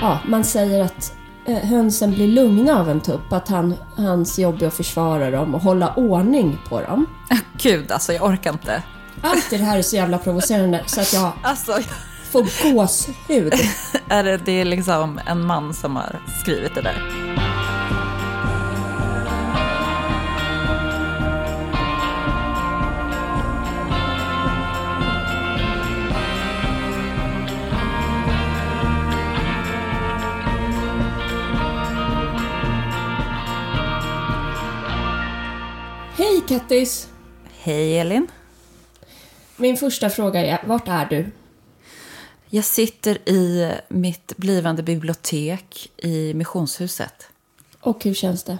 ja, man säger att eh, hönsen blir lugna av en tupp. Att han, hans jobb är att försvara dem och hålla ordning på dem. Gud, alltså jag orkar inte. Allt det här är så jävla provocerande så att jag Alltså, får gåshud. är det, det är liksom en man som har skrivit det där. Kattis! Hej Elin. Min första fråga är, vart är du? Jag sitter i mitt blivande bibliotek i Missionshuset. Och hur känns det?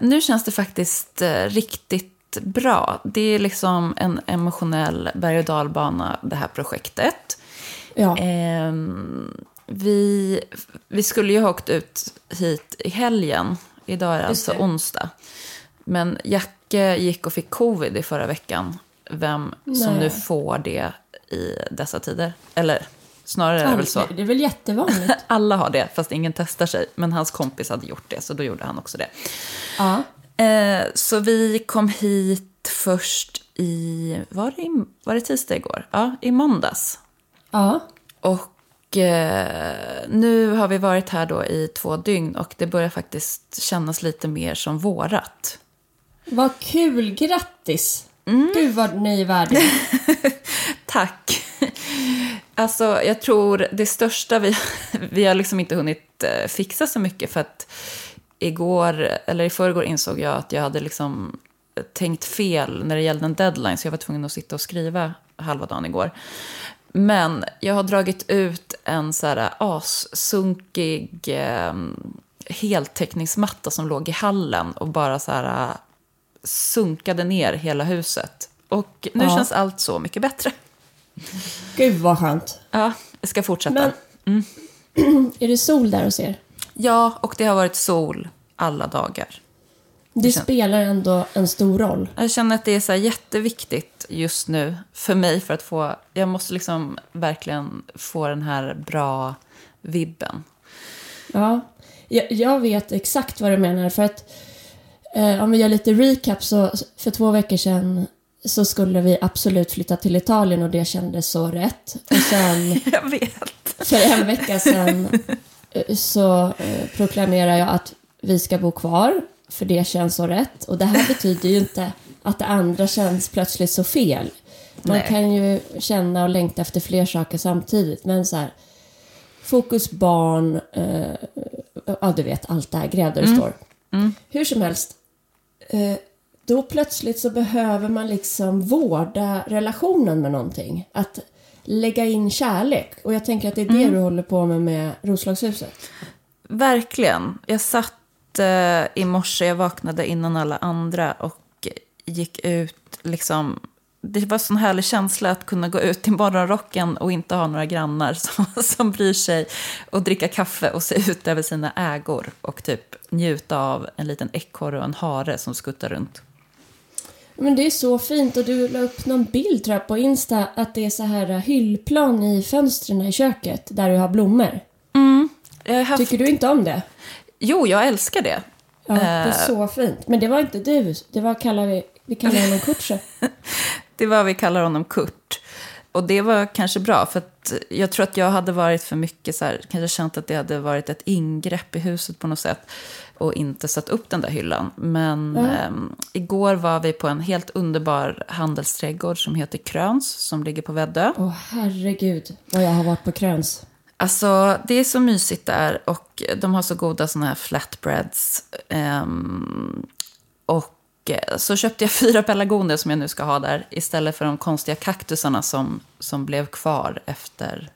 Nu känns det faktiskt eh, riktigt bra. Det är liksom en emotionell berg och dalbana, det här projektet. Ja, Ehm, vi, vi skulle ju ha åkt ut hit i helgen. Idag är det Just alltså det. onsdag. Men Jacke gick och fick covid i förra veckan. Vem som Nej. nu får det i dessa tider. Eller snarare är det väl så. Det är väl jättevanligt? Alla har det, fast ingen testar sig. Men hans kompis hade gjort det, så då gjorde han också det. ja. Eh, så vi kom hit först i... Var det, i, var det tisdag igår? Ja, i måndags. Ja. Och eh, nu har vi varit här då i två dygn och det börjar faktiskt kännas lite mer som vårat. Vad kul! Grattis! Mm. Gud vad ni är värdiga. Tack! Alltså, jag tror det största vi... Vi har liksom inte hunnit eh, fixa så mycket för att igår, eller i förrgår insåg jag att jag hade liksom tänkt fel när det gällde en deadline, så jag var tvungen att sitta och skriva halva dagen igår. Men jag har dragit ut en så här assunkig eh, heltäckningsmatta som låg i hallen och bara så här eh, sunkade ner hela huset. Och nu Ja. känns allt så mycket bättre. Gud vad skönt. Ja, jag ska fortsätta. Men är det sol där hos er? Ja, och det har varit sol alla dagar. Det spelar ändå en stor roll. Jag känner att det är så jätteviktigt just nu för mig för att få... Jag måste liksom verkligen få den här bra vibben. Ja, jag, jag vet exakt vad du menar. För att eh, om vi gör lite recap så för två veckor sedan så skulle vi absolut flytta till Italien och det kändes så rätt. Och sen Jag vet. för en vecka sedan eh, så eh, proklamerar jag att vi ska bo kvar för det känns så rätt. Och det här betyder ju inte att det andra känns plötsligt så fel. Man Nej. kan ju känna och längta efter fler saker samtidigt. Men så här, fokus barn, eh, ja du vet allt det här, gräv där det står. Hur som helst, då plötsligt så behöver man liksom vårda relationen med någonting. Att lägga in kärlek. Och jag tänker att det är det du håller på med med Roslagshuset. Verkligen. Jag satt eh, i morse, jag vaknade innan alla andra och gick ut liksom... Det var en sån härlig känsla att kunna gå ut i morgonrocken och inte ha några grannar som, som bryr sig och dricka kaffe och se ut över sina ägor och typ njuta av en liten ekorre och en hare som skuttar runt. Men det är så fint och du la upp någon bild tror jag på Insta att det är så här hyllplan i fönstren i köket där du har blommor. Har haft... Tycker du inte om det? Jo, jag älskar det. Ja, det är Eh. så fint. Men det var inte du. Det var kallar vi, kallar honom Kurtse. Det var vi kallar honom Kurt. Och det var kanske bra, för jag tror att jag hade varit för mycket så här, kanske känt att det hade varit ett ingrepp i huset på något sätt och inte satt upp den där hyllan. Men ehm, igår var vi på en helt underbar handelsträdgård som heter Kröns, som ligger på Väddö. Åh herregud vad jag har varit på Kröns. Alltså, det är så mysigt där och de har så goda såna här flatbreads. Ehm, och eh, så köpte jag fyra pelargoner som jag nu ska ha där istället för de konstiga kaktusarna som, som blev kvar efter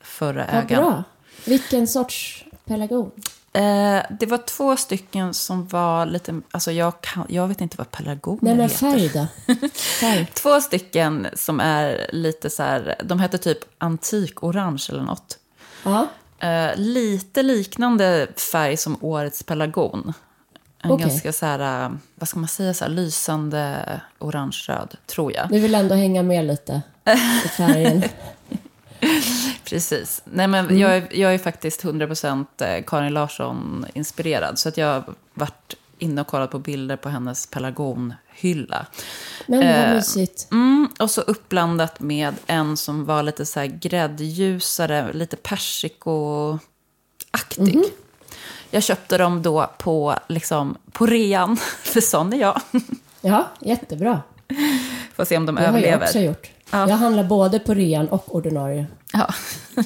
förra Vad ägaren. bra. Vilken sorts pelargon? Eh, det var två stycken som var lite, alltså jag, kan, jag vet inte vad pelargoner Nej men färg då? Färg. Två stycken som är lite så här, de hette typ antik-orange eller något. Ja. Eh, lite liknande färg som årets pelargon. En Okej. ganska så här, eh, vad ska man säga, så här, lysande orange-röd, tror jag. Du vill ändå hänga med lite i färgen. Precis. Nej, men jag, är, jag är faktiskt 100% eh, Karin Larsson-inspirerad. Så att jag har varit inne och kollat på bilder på hennes pelargonhylla. Men vad Eh, mysigt. Mm, och så uppblandat med en som var lite så här gräddljusare, lite persikoaktig. Jag köpte dem då på, liksom, på rean, för sån är jag. Ja, jättebra. Får se om de Det har jag överlever. också gjort. Ja. Jag handlar både på rean och ordinarie. Ja.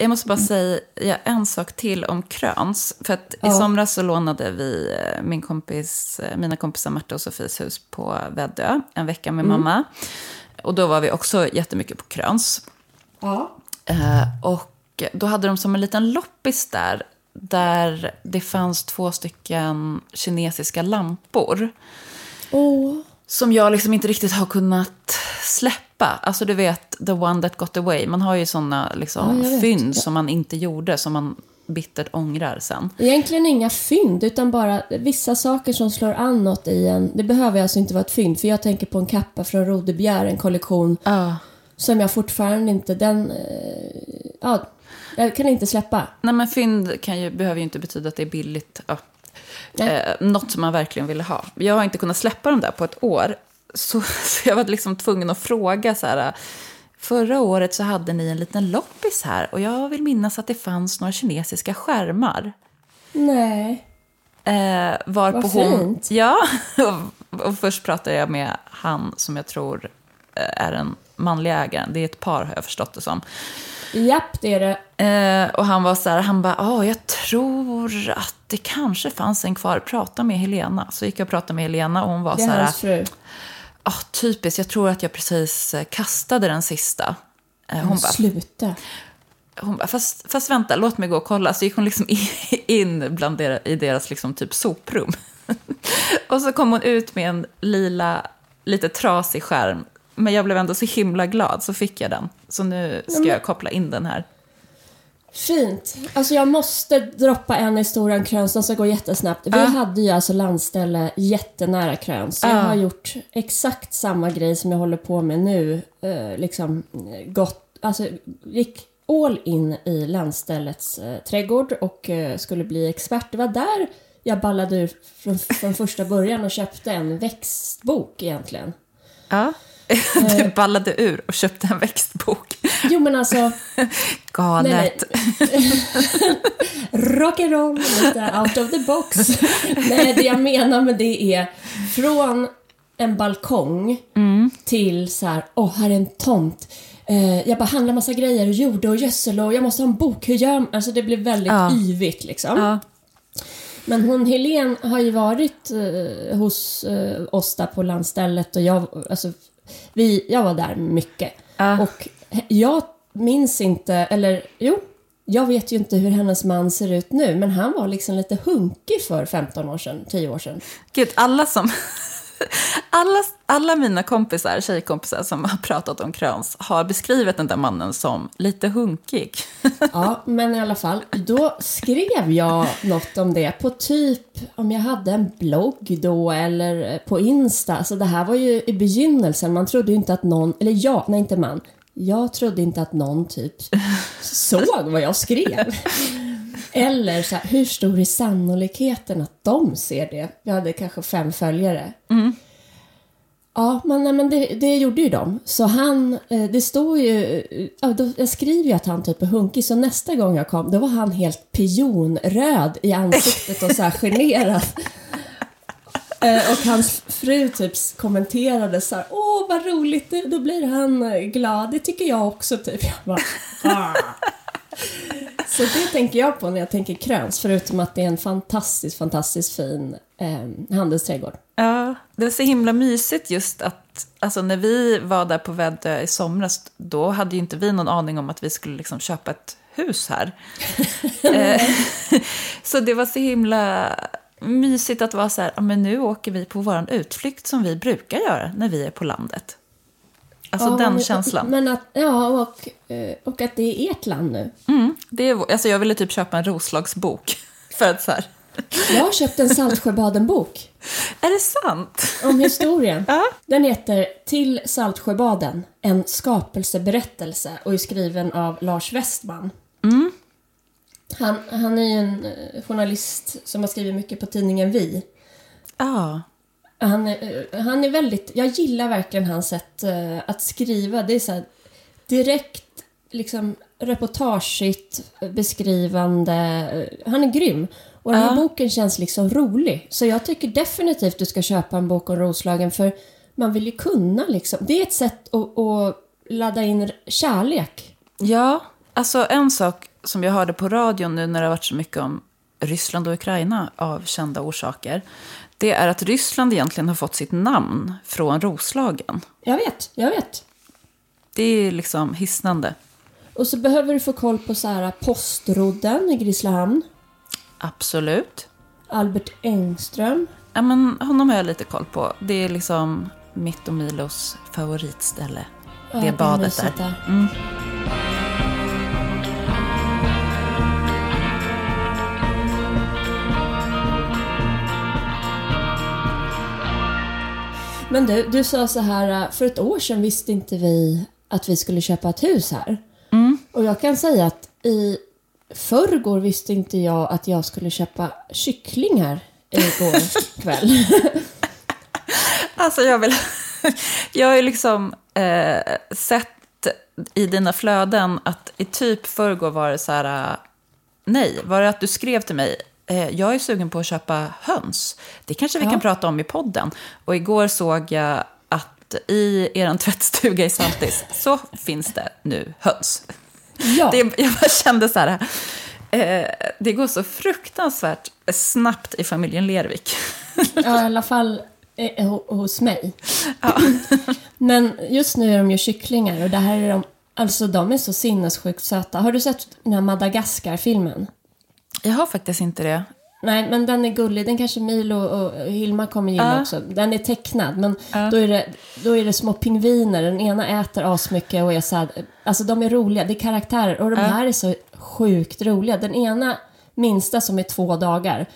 Jag måste bara säga en sak till om kröns. För att i Ja. somras så lånade vi eh, min kompis, eh, mina kompisar Märta och Sofies hus på Väddö en vecka med mamma. Och då var vi också jättemycket på kröns. Ja. Eh, och då hade de som en liten loppis där, där det fanns två stycken kinesiska lampor. Åh, Som jag liksom inte riktigt har kunnat släppa. Alltså du vet, the one that got away. Man har ju sådana liksom, Ja, fynd som man inte gjorde, som man bittert ångrar sen. Egentligen inga fynd, utan bara vissa saker som slår an något i en. Det behöver alltså inte vara ett fynd, för jag tänker på en kappa från Rodebjer, en kollektion Ja. som jag fortfarande inte, den, eh, ja, jag kan inte släppa. Nej men fynd kan ju, behöver ju inte betyda att det är billigt. Ja. Eh, något som man verkligen ville ha. Jag har inte kunnat släppa dem där på ett år. Så, så jag var liksom tvungen att fråga så här. Förra året så hade ni en liten loppis här och jag vill minnas att det fanns några kinesiska skärmar. Nej. Eh, varpå Vad hon... fint. Ja, och, och först pratade jag med han som jag tror eh, är den manliga ägaren. Det är ett par har jag förstått det som. Japp, det är det. Eh, och han var så här, han bara, ja, jag tror att det kanske fanns en kvar. Prata med Helena. Så gick jag och pratade med Helena och hon var Det så är här, hans fru. ah, typiskt, jag tror att jag precis eh, kastade den sista. Eh, hon bara, Sluta. hon bara fast, fast vänta, låt mig gå och kolla. Så gick hon liksom in bland deras, i deras liksom typ soprum. och så kom hon ut med en lila, lite trasig skärm. Men jag blev ändå så himla glad, så fick jag den. Så nu ska jag koppla in den här. Fint. Alltså jag måste droppa en historia om Kröns, den ska gå jättesnabbt. Vi Ja. hade ju alltså landställe jättenära Kröns. Så Jag Ja. har gjort exakt samma grej som jag håller på med nu. Eh, liksom eh, gått, alltså gick all in i landställets eh, trädgård och skulle bli expert. Det var där jag ballade ur från, från första början och köpte en växtbok egentligen. Ja. Du ballade ur och köpte en växtbok. Jo men alltså, Galet. rock'n'roll, lite out of the box. Nej, det jag menar med det är från en balkong till så här, åh, här är en tomt. Eh, jag bara handlar massa grejer, jord och gödsel och jag måste ha en bok. Hur gör man? Alltså det blev väldigt Ja. yvigt liksom. Ja. Men hon Helen har ju varit eh, hos eh, oss där på landstället och jag, alltså, vi, jag var där mycket. Ja. Och jag minns inte, eller jo, jag vet ju inte hur hennes man ser ut nu, men han var liksom lite hunkig för 15 år sedan, 10 år sedan. Gud, alla som... Alla, alla mina kompisar, tjejkompisar som har pratat om Kröns har beskrivit den där mannen som lite hunkig. Ja, men i alla fall, då skrev jag något om det på typ, om jag hade en blogg då eller på Insta. Så det här var ju i begynnelsen, man trodde ju inte att någon, eller jag, nej inte man. Jag trodde inte att någon typ såg vad jag skrev. Eller så här, hur stor är sannolikheten att de ser det? Jag hade kanske fem följare. Ja, men, nej, men det, det gjorde ju de. Så han, eh, det stod ju, ja, då, jag skriver ju att han typ är hunkig, så nästa gång jag kom, då var han helt pionröd i ansiktet och så här generad. Eh, Och hans fru typ kommenterade så här, åh vad roligt, då blir han eh, glad, det tycker jag också typ. Jag bara, ah. Så det tänker jag på när jag tänker kröns, förutom att det är en fantastiskt, fantastiskt fin eh, handelsträdgård. Ja, det är så himla mysigt just att alltså när vi var där på Väddö i somras, då hade ju inte vi någon aning om att vi skulle liksom köpa ett hus här. Eh, så det var så himla mysigt att vara så här, men nu åker vi på vår utflykt som vi brukar göra när vi är på landet. Alltså Ja, den men- känslan. Men att, ja, och, eh, och att det är ert land nu. Mm, det är, alltså jag ville typ köpa en Roslagsbok. För att så här, Jag har köpt en Saltsjöbaden-bok Är det sant? om historien. Ja. Den heter Till Saltsjöbaden, en skapelseberättelse och är skriven av Lars Westman. Han, han är ju en eh, journalist som har skrivit mycket på tidningen Vi. Ja. Han, är- eh, han är väldigt, jag gillar verkligen hans sätt eh, att skriva. Det är så här direkt, liksom reportageigt, eh, beskrivande. Han är grym. Och den här Ja. boken känns liksom rolig. Så jag tycker definitivt du ska köpa en bok om Roslagen för man vill ju kunna liksom. Det är ett sätt att, att ladda in kärlek. Ja, alltså en sak som jag hörde på radion nu när det har varit så mycket om Ryssland och Ukraina av kända orsaker. Det är att Ryssland egentligen har fått sitt namn från Roslagen. Jag vet, jag vet. Det är liksom hisnande. Och så behöver du få koll på så här postrodden i Grisslehamn. Absolut. Albert Engström. Ja, men honom har jag lite koll på. Det är liksom mitt och Milos favoritställe. Ja, det badet där. Mm. Men du, du sa så här, äh, för ett år sedan visste inte vi att vi skulle köpa ett hus här. Och jag kan säga att i förrgår visste inte jag att jag skulle köpa kycklingar igår kväll. Alltså jag vill... Jag har ju liksom eh, sett i dina flöden att i typ förrgår var det så här... eh, Nej, var det att du skrev till mig? Eh, jag är sugen på att köpa höns. Det kanske vi Ja. kan prata om i podden. Och igår såg jag att i er tvättstuga i Saltis så finns det nu höns. ja, Det, jag bara kände så här... Eh, det går så fruktansvärt snabbt i familjen Lervik. ja, i alla fall eh, ho- hos mig. Men just nu är de ju kycklingar och det här är de, alltså de är så sinnessjukt söta. Har du sett den här Madagaskar-filmen? Jag har faktiskt inte det. Nej, men den är gullig. Den kanske Milo och Hilma kommer gilla Ja. också. Den är tecknad, men då, är det, då är det små pingviner. Den ena äter asmycket och är så här, Alltså de är roliga, det är karaktärer. Och de här är så sjukt roliga. Den ena minsta som är två dagar,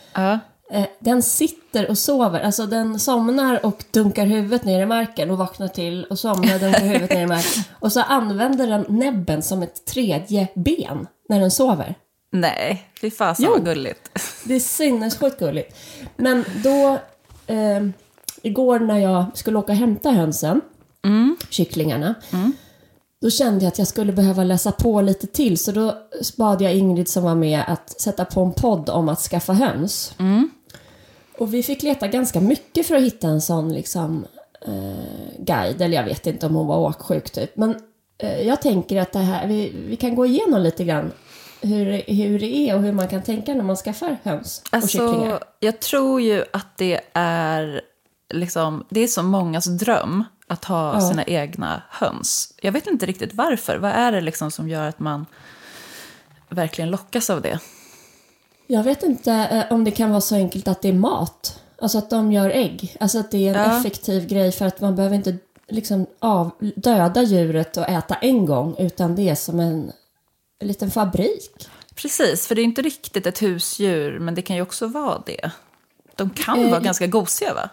eh, den sitter och sover. Alltså den somnar och dunkar huvudet ner i marken och vaknar till och somnar och dunkar huvudet ner i marken. Och så använder den näbben som ett tredje ben när den sover. Nej, fy fasen vad gulligt. Det är sinnessjukt gulligt. Men då, eh, igår när jag skulle åka och hämta hönsen, kycklingarna, då kände jag att jag skulle behöva läsa på lite till. Så då bad jag Ingrid som var med att sätta på en podd om att skaffa höns. Och vi fick leta ganska mycket för att hitta en sån liksom, eh, guide. Eller jag vet inte om hon var åksjuk typ. Men eh, jag tänker att det här, vi, vi kan gå igenom lite grann hur, det- hur det är och hur man kan tänka när man skaffar höns och kycklingar. Alltså, jag tror ju att det är, liksom, det är så mångas dröm att ha Ja. sina egna höns. Jag vet inte riktigt varför. Vad är det liksom som gör att man verkligen lockas av det? Jag vet inte eh, om det kan vara så enkelt att det är mat. Alltså att de gör ägg. Alltså att det är en Ja. effektiv grej för att man behöver inte liksom av, döda djuret och äta en gång utan det är som en, en liten fabrik. Precis, för det är inte riktigt ett husdjur, men det kan ju också vara det. De kan Eh, vara ganska gosiga, va?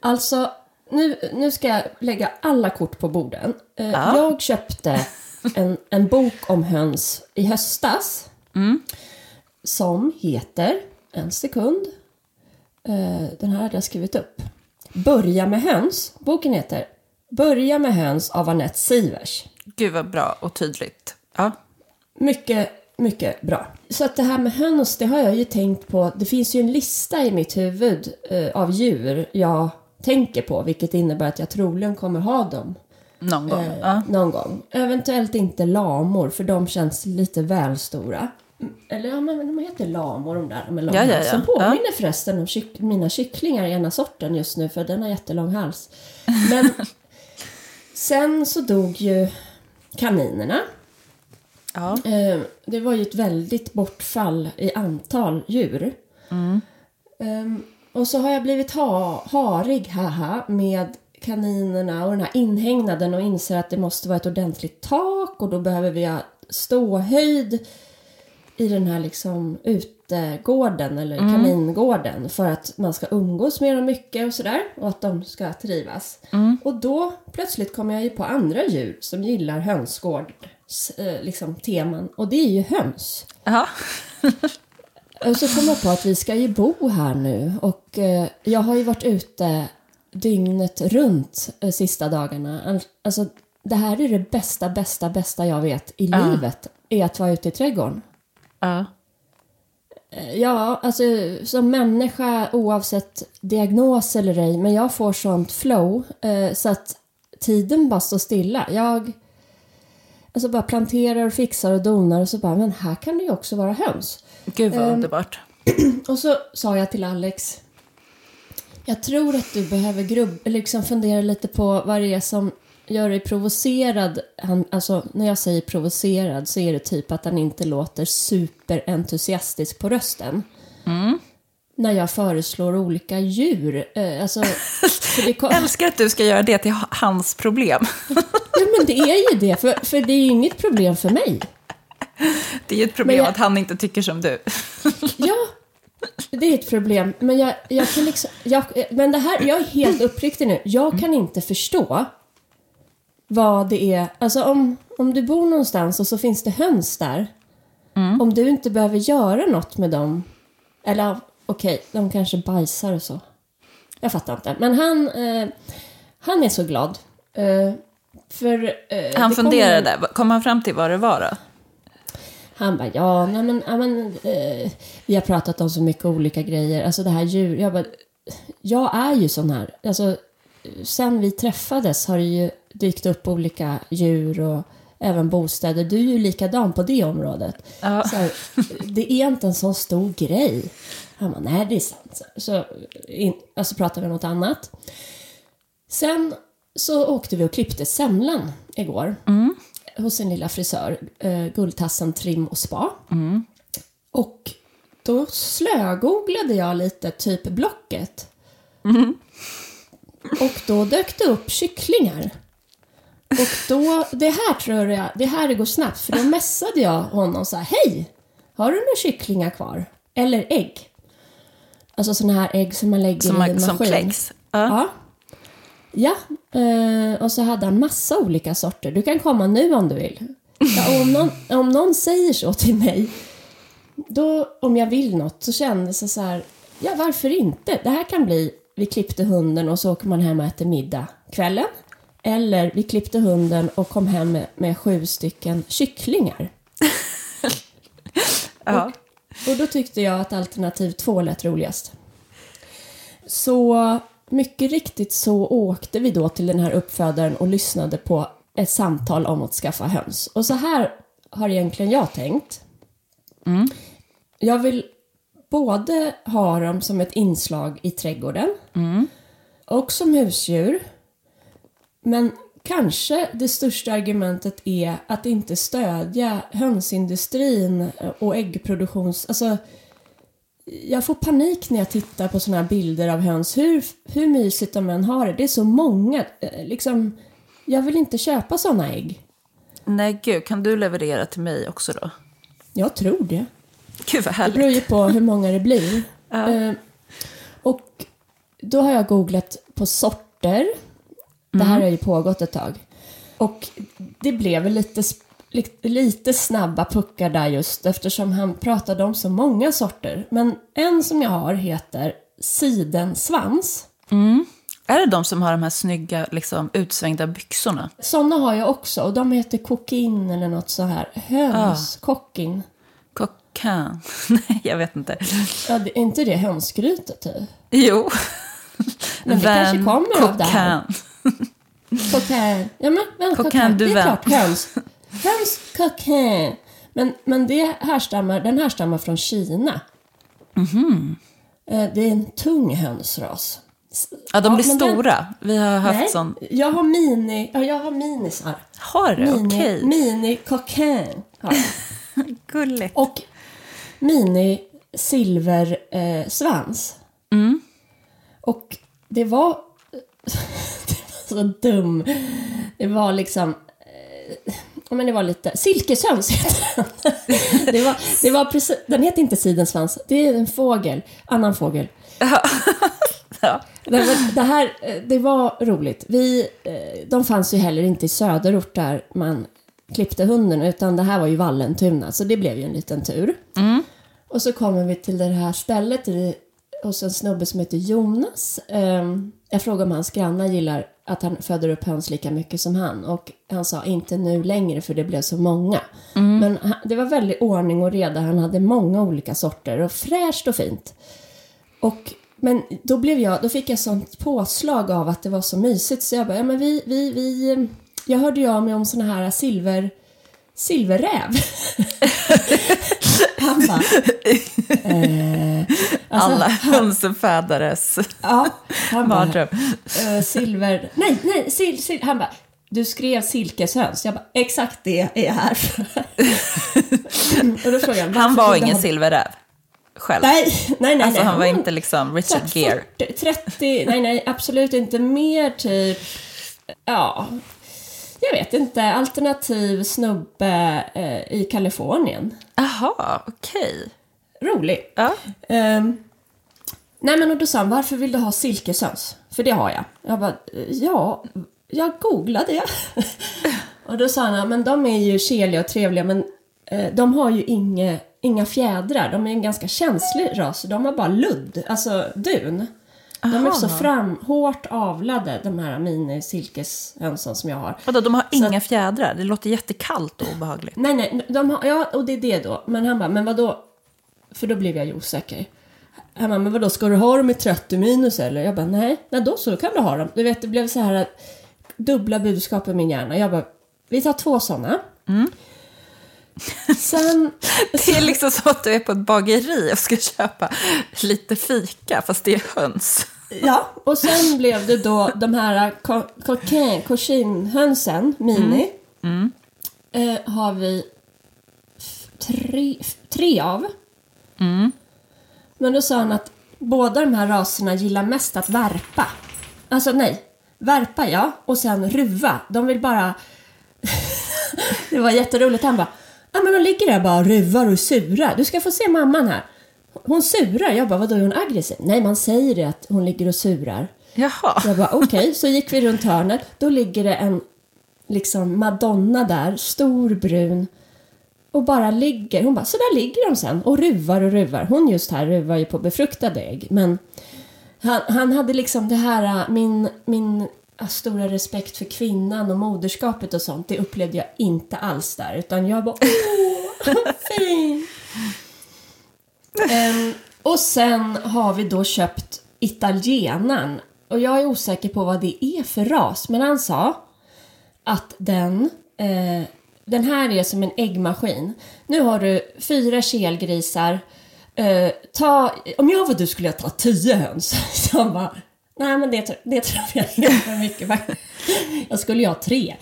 Alltså, nu, nu ska jag lägga alla kort på borden. Eh, Ja. Jag köpte en, en bok om höns i höstas. Som heter, en sekund, eh, den här hade jag skrivit upp. Börja med höns. Boken heter Börja med höns av Anette Sivers. Gud vad bra och tydligt. Ja. Mycket, mycket bra. Så att det här med höns, det har jag ju tänkt på. Det finns ju en lista i mitt huvud eh, av djur jag tänker på, vilket innebär att jag troligen kommer ha dem Någon gång. eh, Ja. någon gång. Eventuellt inte lamor, för de känns lite väl stora. Mm, Eller ja, men de heter lamor de där med lång Ja, ja, ja. Som påminner förresten om kyck- mina kycklingar i ena sorten just nu, för den har jättelång hals. Men sen så dog ju kaninerna. Ja. Eh, det var ju ett väldigt bortfall i antal djur. Ehm, och så har jag blivit ha, harig, haha, med kaninerna och den här inhägnaden och inser att det måste vara ett ordentligt tak och då behöver vi ha ståhöjd i den här liksom getgården eller kaningården för att man ska umgås med dem mycket och sådär och att de ska trivas. Och då plötsligt kommer jag ju på andra djur som gillar hönsgårds eh, liksom, teman och det är ju höns. Ja. Så kom jag på att vi ska ju bo här nu och eh, jag har ju varit ute dygnet runt eh, sista dagarna. Al- Alltså det här är det bästa, bästa, bästa jag vet i Ja. livet, är att vara ute i trädgården. ja. Eh, Ja, alltså som människa oavsett diagnos eller ej, men jag får sånt flow eh, så att tiden bara står stilla. Jag alltså bara planterar och fixar och donar och så bara, men här kan det ju också vara höns. Gud vad Ehm, underbart. Och så sa jag till Alex, jag tror att du behöver grubb, liksom fundera lite på vad det är som gör dig provocerad. Han, alltså, när jag säger provocerad så är det typ att han inte låter superentusiastisk på rösten. När jag föreslår olika djur. Eh, alltså, kom, Jag älskar att du ska göra det till hans problem. ja, men det är ju det, för, för det är ju inget problem för mig. Det är ju ett problem jag- att han inte tycker som du. Ja, det är ett problem. Men jag, jag kan liksom... Jag, men det här, jag är helt uppriktig nu. Jag kan inte förstå vad det är. Alltså om, om du bor någonstans och så finns det höns där. Om du inte behöver göra något med dem. Eller okej, de kanske bajsar och så. Jag fattar inte. Men han, eh, han är så glad. Eh, för, eh, Han det kom funderade, kom han fram till vad det var då? Han bara, ja, nej men, ja, men eh, vi har pratat om så mycket olika grejer. Alltså det här djur, jag bara, jag är ju sån här. Alltså, sen vi träffades har det ju dykt upp olika djur och även bostäder. Du är ju likadan på det området. Ja. Här, det är inte en sån stor grej. Han bara, nej det är sant. Så, så in, alltså pratade vi om något annat. Sen så åkte vi och klippte semlan igår. Hos en lilla frisör, eh, Guldtassen Trim och Spa. Och då slögooglade jag lite, typ Blocket. Och då dök det upp kycklingar. Och då, det här tror jag, det här det går snabbt, för då messade jag honom så här, hej! Har du några kycklingar kvar? Eller ägg? Alltså sådana här ägg som man lägger Som, i en som maskin. kläcks? Ja. Ja. Ja, eh, och så hade han massa olika sorter. Du kan komma nu om du vill. Ja, om, någon, om någon säger så till mig, då om jag vill något så kändes det så här, ja varför inte? Det här kan bli, vi klippte hunden och så åker man hem och äter middag kvällen. Eller vi klippte hunden och kom hem med, med sju stycken kycklingar. Ja. Och då tyckte jag att alternativ två lät roligast. Så mycket riktigt så åkte vi då till den här uppfödaren och lyssnade på ett samtal om att skaffa höns. Och så här har egentligen jag tänkt. Jag vill både ha dem som ett inslag i trädgården och som husdjur. Men kanske det största argumentet är att inte stödja hönsindustrin och äggproduktions... Alltså, jag får panik när jag tittar på såna här bilder av höns. Hur, hur mysigt de än har det. Det är så många. eh, Liksom, jag vill inte köpa såna ägg. Nej, gud, kan du leverera till mig också då? Jag tror det. Gud vad Det beror härligt. ju på hur många det blir. Ja. Eh, och då har jag googlat på sorter. Det här har ju pågått ett tag. Och det blev lite, lite snabba puckar där just eftersom han pratade om så många sorter. Men en som jag har heter sidensvans. Är det de som har de här snygga, liksom, utsvängda byxorna? Sådana har jag också och de heter kokin eller något så här. Höns, kockin. Coquin? Nej, jag vet inte. Ja, det, är inte det hönsgrytet typ? Jo. Men det kanske kommer av det här. Coquin. Ja, men, men Coquin du Det är klart höns. Höns coquin. Men, men det härstammar, den härstammar från Kina. Mhm. Eh, Det är en tung hönsras. Ja, de blir den- stora. Vi har haft Nej, sån. jag har mini, ja, jag har minisar. Har du? Mini, Okej. mini coquin. Gulligt. Och mini silversvans. Eh, svans. Mm. Och det var... det var så dum. Det var liksom... eh, ja, men det var lite, silkeshöns heter den. det var, det var precis, den heter inte sidensvans, det är en fågel, annan fågel. Ja. Det, det här, eh, det var roligt. Vi, eh, de fanns ju heller inte i söderort där man klippte hunden, utan det här var ju Vallentuna, så det blev ju en liten tur. Och så kommer vi till det här stället i, hos en snubbe som heter Jonas. Ehm, jag frågade om hans grannar gillar att han föder upp höns lika mycket som han. Och han sa inte nu längre för det blev så många. Men han, det var väldigt ordning och reda. Han hade många olika sorter och fräscht och fint. Och, men då, blev jag, då fick jag sånt påslag av att det var så mysigt så jag bara, ja men vi, vi, vi jag hörde ju av mig om såna här silver, silverräv. Han bara, eh, alltså, Alla hönsenfädares ja, han mardröm. eh, silver, nej, nej, sil, sil, han bara, du skrev silkeshöns. Jag bara, exakt det är jag här för. Och då frågade Han var ingen ha- silverräv själv. Nej, nej, nej. alltså nej. han var inte liksom Richard Gere. 40, 30, nej, nej, absolut inte mer typ, ja, jag vet inte, alternativ snubbe eh, i Kalifornien. Jaha, okej. Rolig. Ja. Ehm, nej men och då sa han, varför vill du ha silkeshöns? För det har jag. Jag bara, ja, jag googlade jag. och då sa han, men de är ju keliga och trevliga men eh, de har ju inga, inga fjädrar. De är en ganska känslig ras. De har bara ludd, alltså dun. De är så fram, hårt avlade, de här mini-silkeshönsen som jag har. Vadå, de har inga fjädrar? Det låter jättekallt och obehagligt. Nej, nej, de har, ja, och det är det då. Men han bara, men vad då? För då blev jag ju osäker. Han bara, men vadå, ska du ha dem i 30 minus eller? Jag bara, nej, nej då så, då kan du ha dem. Du vet, det blev så här att dubbla budskap i min hjärna. Jag bara, vi tar två sådana. Sen, Det är liksom som att du är på ett bageri och ska köpa lite fika, fast det är höns. Ja, och sen blev det då de här cochinhönsen, mini. Eh, har vi tre, tre av. Men då sa han att båda de här raserna gillar mest att värpa. Alltså nej, värpa ja, och sen ruva. De vill bara... det var jätteroligt. Han bara, ja men de ligger där bara och ruvar och surar. Du ska få se mamman här. Hon surar. Jag bara, vadå är hon aggressiv? Nej, man säger det att hon ligger och surar. Jaha. Jag bara okej, så gick vi runt hörnet. Då ligger det en liksom Madonna där, stor brun. Och bara ligger, hon bara, så där ligger de sen och ruvar och ruvar. Hon just här ruvar ju på befruktade ägg. Men han, han hade liksom det här, äh, min, min äh, stora respekt för kvinnan och moderskapet och sånt, det upplevde jag inte alls där. Utan jag bara, åh, vad fint um, och sen har vi då köpt italienaren. Och jag är osäker på vad det är för ras. Men han sa att den, eh, den här är som en äggmaskin. Nu har du fyra kelgrisar. Eh, ta, om jag var du skulle jag ta tio höns. Så han bara, nej men det, det tror jag är för mycket. Jag skulle ju ha tre.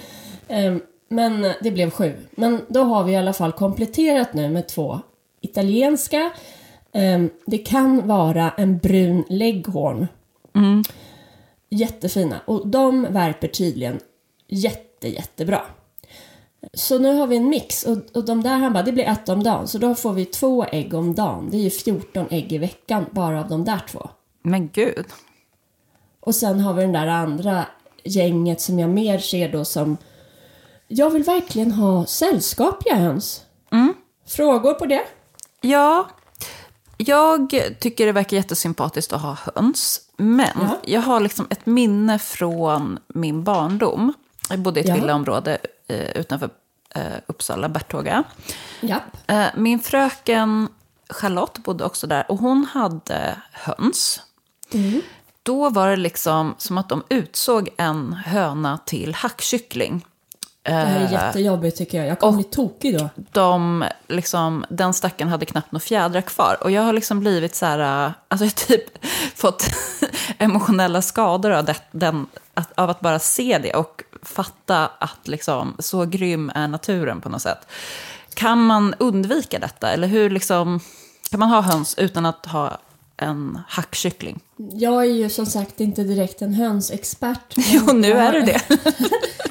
Eh, men det blev sju. Men då har vi i alla fall kompletterat nu med två italienska. Eh, det kan vara en brun leghorn. Jättefina. Och de värper tydligen jätte, jättebra. Så nu har vi en mix och, och de där han bara, det blir ett om dagen. Så då får vi två ägg om dagen. Det är ju 14 ägg i veckan bara av de där två. Men gud. Och sen har vi den där andra gänget som jag mer ser då som jag vill verkligen ha sällskapliga höns. Frågor på det? Ja, jag tycker det verkar jättesympatiskt att ha höns. Men Ja. jag har liksom ett minne från min barndom. Jag bodde i ett Ja. villaområde eh, utanför eh, Uppsala, Bertåga. Japp. Eh, min fröken Charlotte bodde också där och hon hade höns. Då var det liksom som att de utsåg en höna till hackkyckling. Det här är Eh, jättejobbigt tycker jag. Jag kommer bli tokig då. de, liksom, den stackaren hade knappt några fjädrar kvar. Och jag har liksom blivit så här, äh, alltså jag har typ fått emotionella skador av, det, den, att, av att bara se det och fatta att liksom, så grym är naturen på något sätt. Kan man undvika detta? Eller hur liksom, kan man ha höns utan att ha en hackkyckling? Jag är ju som sagt inte direkt en hönsexpert. men Jo, nu är du det.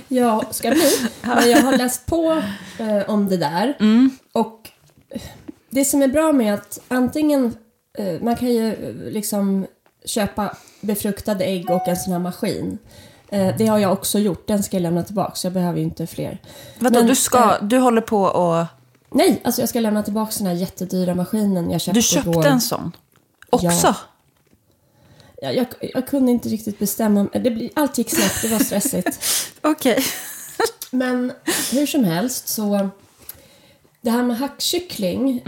Ja, ska bli. Men jag har läst på eh, om det där. Och eh, det som är bra med att antingen, eh, man kan ju eh, liksom köpa befruktade ägg och en sån här maskin. Eh, det har jag också gjort, den ska jag lämna tillbaka, så jag behöver ju inte fler. Vadå, Men, du, ska, eh, du håller på och... Nej, alltså jag ska lämna tillbaka den här jättedyra maskinen jag köpte Du köpte igår. en sån? Också? Ja. Jag, jag, jag kunde inte riktigt bestämma mig. Det blir, allt gick snabbt, det var stressigt. Okej. Men hur som helst så... Det här med hackkyckling.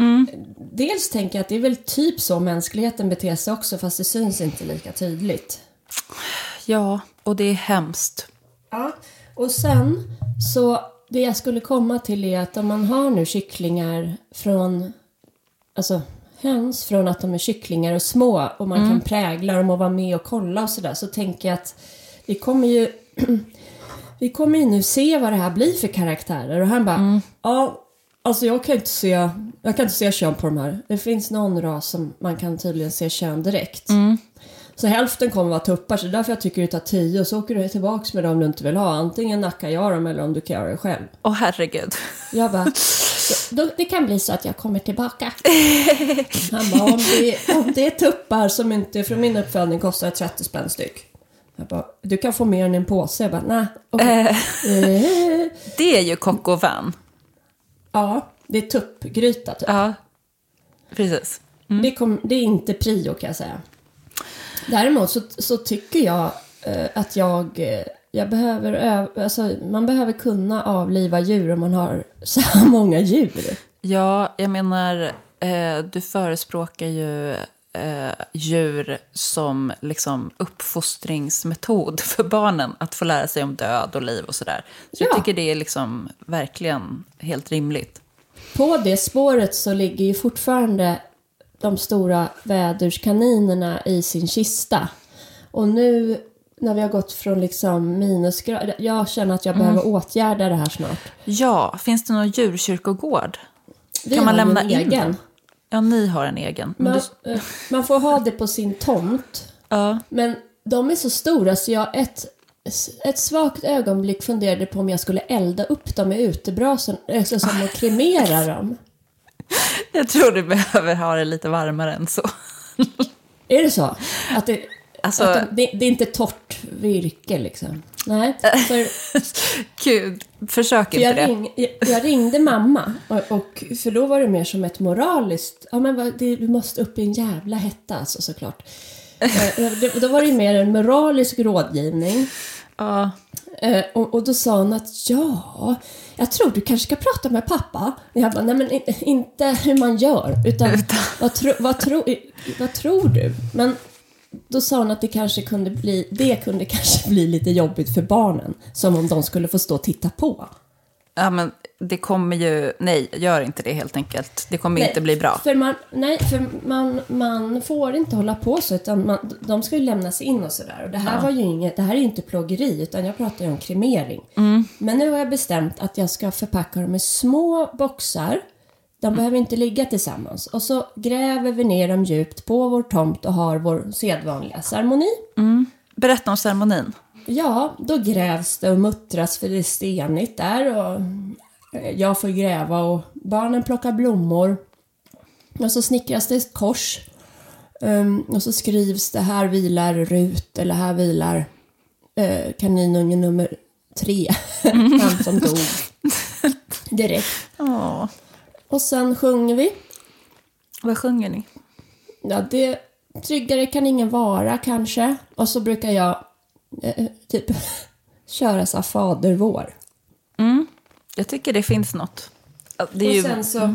Dels tänker jag att det är väl typ så mänskligheten beter sig också fast det syns inte lika tydligt. Ja, och det är hemskt. Ja, och sen så det jag skulle komma till är att om man har nu kycklingar från, alltså höns från att de är kycklingar och små och man kan prägla dem och vara med och kolla och sådär så tänker jag att vi kommer ju vi kommer ju nu se vad det här blir för karaktärer och han bara ja Alltså jag kan inte se, jag kan inte se kön på de här. Det finns någon ras som man kan tydligen se kön direkt. Så hälften kommer vara tuppar, så därför jag tycker det tar tio och så åker du tillbaks med dem du inte vill ha. Antingen nackar jag dem eller om du kan göra det själv. Åh herregud. Jag bara, då, det kan bli så att jag kommer tillbaka. Han bara, om det, om det är tuppar som inte från min uppfödning kostar 30 spänn styck. Jag bara, du kan få mer än en påse. Jag bara, nej. Eh, Det är ju coq au vin. ja, det är tuppgryta typ. Ja, precis. Det, kom, det är inte prio kan jag säga. Däremot så, så tycker jag eh, att jag, eh, jag behöver, alltså, man behöver kunna avliva djur om man har så här många djur. Ja, jag menar, eh, du förespråkar ju eh, djur som liksom uppfostringsmetod för barnen. Att få lära sig om död och liv och sådär. Så jag Ja. tycker det är liksom verkligen helt rimligt. På det spåret så ligger ju fortfarande de stora väderskaninerna i sin kista. Och nu när vi har gått från liksom minusgrader, jag känner att jag behöver åtgärda det här snart. Ja, finns det någon djurkyrkogård? Vi kan man lämna in egen. Ja, ni har en egen. Men Man, du, eh, man får ha det på sin tomt. ja. Men de är så stora så jag ett, ett svagt ögonblick funderade på om jag skulle elda upp dem i utebrasen, alltså som att kremera dem. Jag tror du behöver ha det lite varmare än så. Är det så? Att det, Alltså- de, det, det är inte torrt virke liksom? Nej, för, Gud, försök för inte jag, det. ring, jag, jag ringde mamma och, och för då var det mer som ett moraliskt, ja men vad- det, du måste upp i en jävla hetta alltså såklart. Eh, det, då var det mer en moralisk rådgivning. Ja. Eh, och, och då sa hon att ja, jag tror du kanske ska prata med pappa. Jag bara, nej men in, inte hur man gör, utan, Vad, tro, vad, tro, vad tror du? Men då sa hon att det kanske kunde bli, det kunde kanske bli lite jobbigt för barnen. Som om de skulle få stå och titta på. ja, men det kommer ju... Nej, gör inte det helt enkelt. Det kommer Nej, inte bli bra. För man, nej, för man, man får inte hålla på så, utan man, de ska ju lämnas in och sådär. Och det här var ju inget, det här är ju inte plågeri, utan jag pratar ju om kremering. Men nu har jag bestämt att jag ska förpacka dem i små boxar. De behöver inte ligga tillsammans. Och så gräver vi ner dem djupt på vår tomt och har vår sedvanliga ceremoni. Berätta om ceremonin. Ja, då grävs det och muttras för det är stenigt där och eh, jag får gräva och barnen plockar blommor. Och så snickras det ett kors. Ehm, och så skrivs det här vilar Rut eller här vilar uh, kaninunge nummer tre. Han som dog direkt. Åh, Och sen sjunger vi. vad sjunger ni? Ja, det tryggare kan ingen vara kanske. Och så brukar jag eh, typ köra så här fader vår. Jag tycker det finns något. Det Och ju... sen så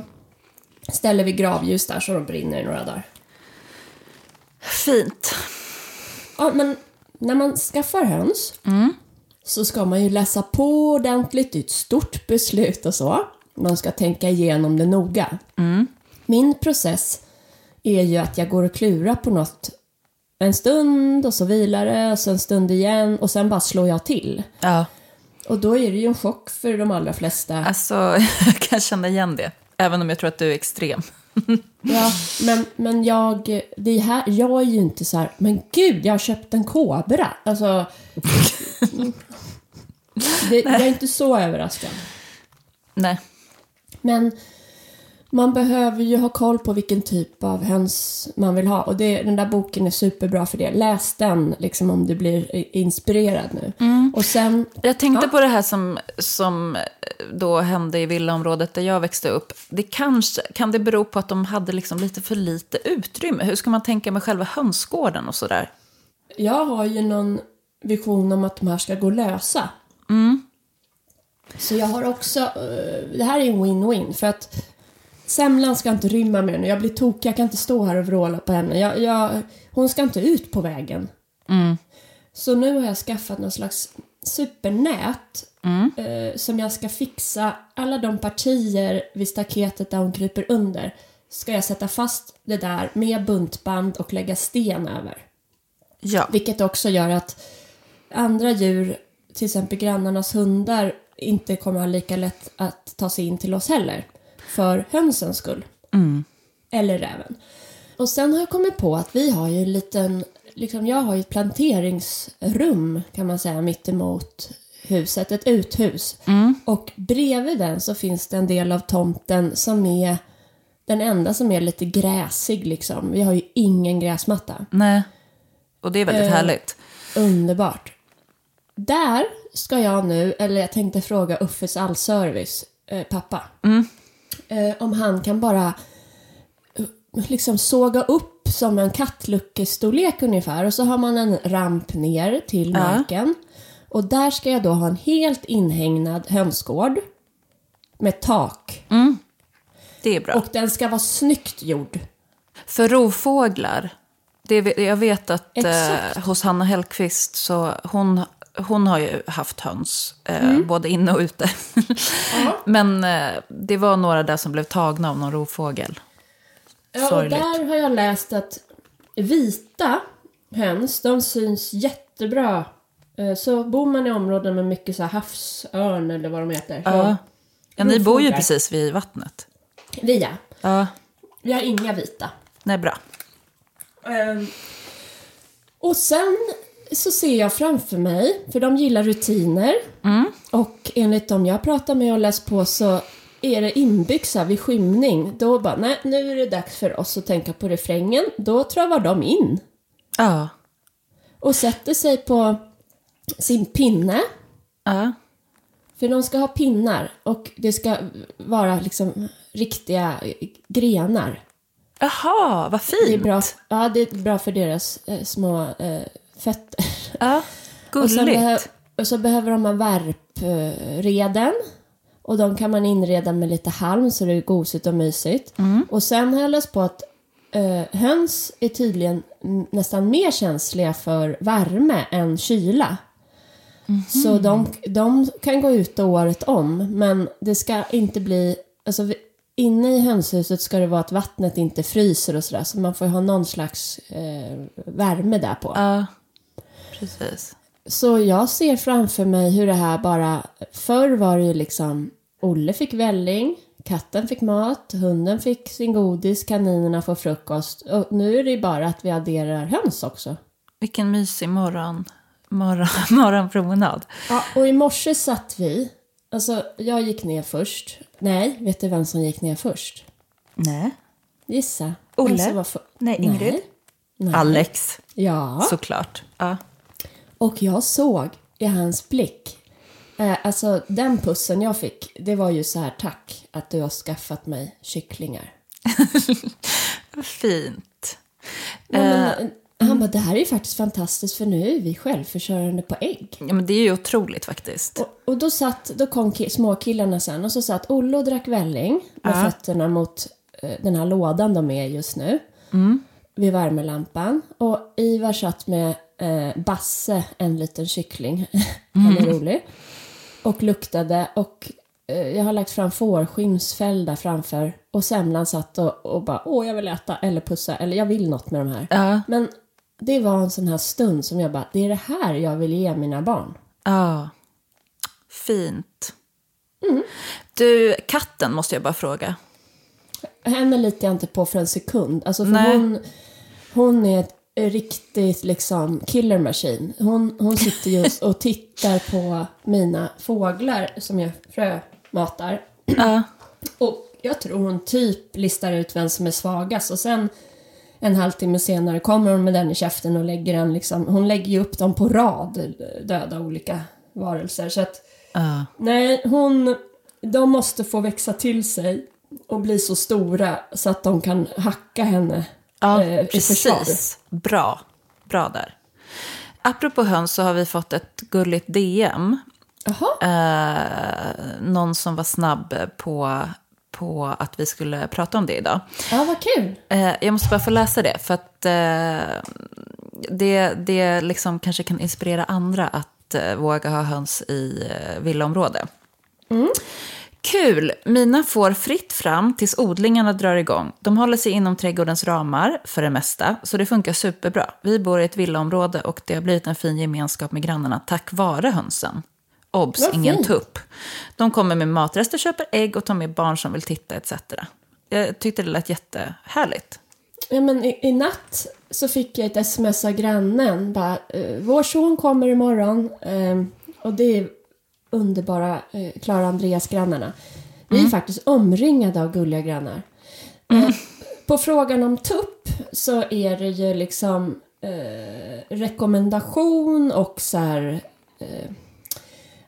ställer vi gravljus där så de brinner i några dagar. Fint. Ja, men när man skaffar höns så ska man ju läsa på ordentligt. Det är ett stort beslut och så. Man ska tänka igenom det noga. Min process är ju att jag går och klurar på något en stund och så vilar det och så en stund igen och sen bara slår jag till. Ja, Och då är det ju en chock för de allra flesta. alltså jag kan känna igen det. Även om jag tror att du är extrem. Ja, men, men jag, det är här, jag är ju inte så här, men gud, jag har köpt en kobra. Alltså, Det, jag är inte så överraskad. Nej. Men man behöver ju ha koll på vilken typ av höns man vill ha. Och det, den där boken är superbra för det. Läs den liksom om du blir inspirerad nu. Och sen... Jag tänkte Ja. på det här som, som då hände i villaområdet där jag växte upp. Det kanske, kan det bero på att de hade liksom lite för lite utrymme? Hur ska man tänka med själva hönsgården och sådär? Jag har ju någon vision om att de här ska gå lösa. Så jag har också... eh, det här är en win-win. För att semlan ska inte rymma mer nu. Jag blir tokig. Jag kan inte stå här och vråla på henne. Jag, jag, hon ska inte ut på vägen. Så nu har jag skaffat någon slags supernät eh, som jag ska fixa alla de partier vid staketet där hon kryper under. Ska jag sätta fast det där med buntband och lägga sten över. Ja. Vilket också gör att andra djur, till exempel grannarnas hundar, inte kommer ha lika lätt att ta sig in till oss heller. För hönsens skull. Eller räven. Och sen har jag kommit på att vi har ju en liten, liksom jag har ju ett planteringsrum kan man säga mitt emot huset, ett uthus. Och bredvid den så finns det en del av tomten som är den enda som är lite gräsig liksom. Vi har ju ingen gräsmatta. Nej. Och det är väldigt Eh, härligt. Underbart. Där ska jag nu, eller jag tänkte fråga Uffes allservice, eh, pappa. Eh, om han kan bara eh, liksom såga upp som en kattluckestorlek ungefär. Och så har man en ramp ner till Ja. marken. Och där ska jag då ha en helt inhägnad hönsgård. Med tak. Det är bra. Och den ska vara snyggt gjord. För rovfåglar, det, jag vet att eh, hos Hanna Hellqvist så hon, hon har ju haft höns, eh, Mm. både inne och ute. Men eh, det var några där som blev tagna av någon rovfågel. Ja, och Sorgligt. där har jag läst att vita höns, de syns jättebra. Eh, Så bor man i områden med mycket så här havsörn eller vad de heter. Ja. Ja, ni bor ju precis vid vattnet. Vi ja. Ja, Vi har inga vita. nej bra. Ehm, Och sen så ser jag framför mig, för de gillar rutiner. Och enligt dem jag pratar med och läst på så är det inbyggt så här vid skymning. Då bara, nej nu är det dags för oss att tänka på refrängen. Då travar de in. Ja. och sätter sig på sin pinne. Ja. För de ska ha pinnar och det ska vara liksom riktiga grenar. Jaha, vad Det är fint. bra, ja, det är bra för deras eh, små eh, fötter. Ja, Och, gulligt. behö- och så behöver de ha värpreden. Och de kan man inreda med lite halm så det är gosigt och mysigt. Och sen har jag läst på att eh, höns är tydligen mm, nästan mer känsliga för värme än kyla. Så de, de kan gå ute året om, men det ska inte bli... Alltså, inne i hönshuset ska det vara att vattnet inte fryser och sådär, så man får ha någon slags eh, värme där på. Ja, precis. Så jag ser framför mig hur det här bara... Förr var det ju liksom... Olle fick välling, katten fick mat, hunden fick sin godis, kaninerna får frukost. Och nu är det ju bara att vi adderar höns också. Vilken mysig morgon, morgon, morgonpromenad. Ja, och i morse satt vi... Alltså, jag gick ner först. Nej, vet du vem som gick ner först? Nej. Gissa. Olle? För... Nej, Ingrid? Nej. Nej. Alex, Ja. såklart. Ja. Och jag såg i hans blick, eh, alltså den pussen jag fick, det var ju så här tack att du har skaffat mig kycklingar. Fint. Ja, men, eh, han bara, det här är ju faktiskt fantastiskt för nu är vi självförsörjande på ägg. Ja, men det är ju otroligt faktiskt. Och, och då, satt, då kom ki- småkillarna sen och så satt Olle och drack välling med Ja. fötterna mot eh, den här lådan de är just nu. Vid värmelampan. Och Ivar satt med eh, Basse, en liten kyckling. Han är rolig. Och luktade. Och eh, jag har lagt fram fårskinnsfäll där framför. Och semlan satt och, och bara, åh jag vill äta eller pussa eller jag vill något med de här. Ja. Men det var en sån här stund som jag bara, det är det här jag vill ge mina barn. Ja. Fint. Du, katten måste jag bara fråga. Henne litar jag inte på för en sekund. Alltså för Nej. hon, hon är ett riktigt liksom killer machine. Hon, hon sitter just och tittar på mina fåglar som jag frömatar. Ja. Och jag tror hon typ listar ut vem som är svagast och sen en halvtimme senare kommer hon med den i käften och lägger den liksom, hon lägger ju upp dem på rad, döda olika varelser. Så att, Ja. nej, hon, de måste få växa till sig och bli så stora så att de kan hacka henne Ja, eh, precis. Bra. Bra där. Apropå höns så har vi fått ett gulligt DM. Eh, någon som var snabb på, på att vi skulle prata om det idag. ja vad kul. Eh, jag måste bara få läsa det, för att eh, det, det liksom kanske kan inspirera andra att eh, våga ha höns i eh, villaområde. Kul! Mina får fritt fram tills odlingarna drar igång. De håller sig inom trädgårdens ramar för det mesta, så det funkar superbra. Vi bor i ett villaområde och det har blivit en fin gemenskap med grannarna tack vare hönsen. Obs, Vad ingen fint. tupp. De kommer med matrester, köper ägg och tar med barn som vill titta etc. Jag tyckte det lät jättehärligt. Ja, men i, I natt så fick jag ett sms av grannen. Bara, eh, Vår son kommer imorgon. Eh, och det är underbara eh, Klara Andreas-grannarna. Vi är faktiskt omringade av gulliga grannar. Eh, på frågan om tupp så är det ju liksom eh, rekommendation och så här... Eh,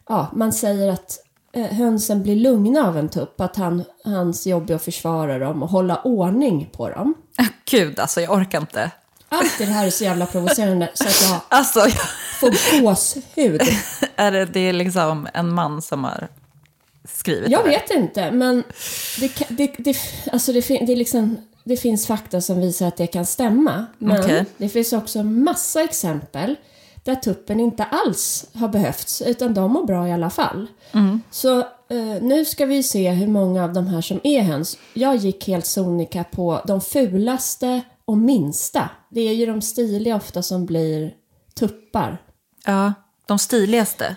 ja, man säger att eh, hönsen blir lugna av en tupp. Att han, hans jobb är att försvara dem och hålla ordning på dem. Gud, alltså jag orkar inte. Allt det här är så jävla provocerande så att jag Alltså, jag, får gåshud. är det, det är liksom en man som har skrivit Jag det här. vet inte, men det, det, det, alltså det, det, är liksom, det finns fakta som visar att det kan stämma. Men Okej. det finns också massa exempel där tuppen inte alls har behövts, utan de mår bra i alla fall. Så eh, nu ska vi se hur många av de här som är höns. Jag gick helt sonika på de fulaste och minsta. Det är ju de stiliga ofta som blir tuppar. Ja, de stiligaste.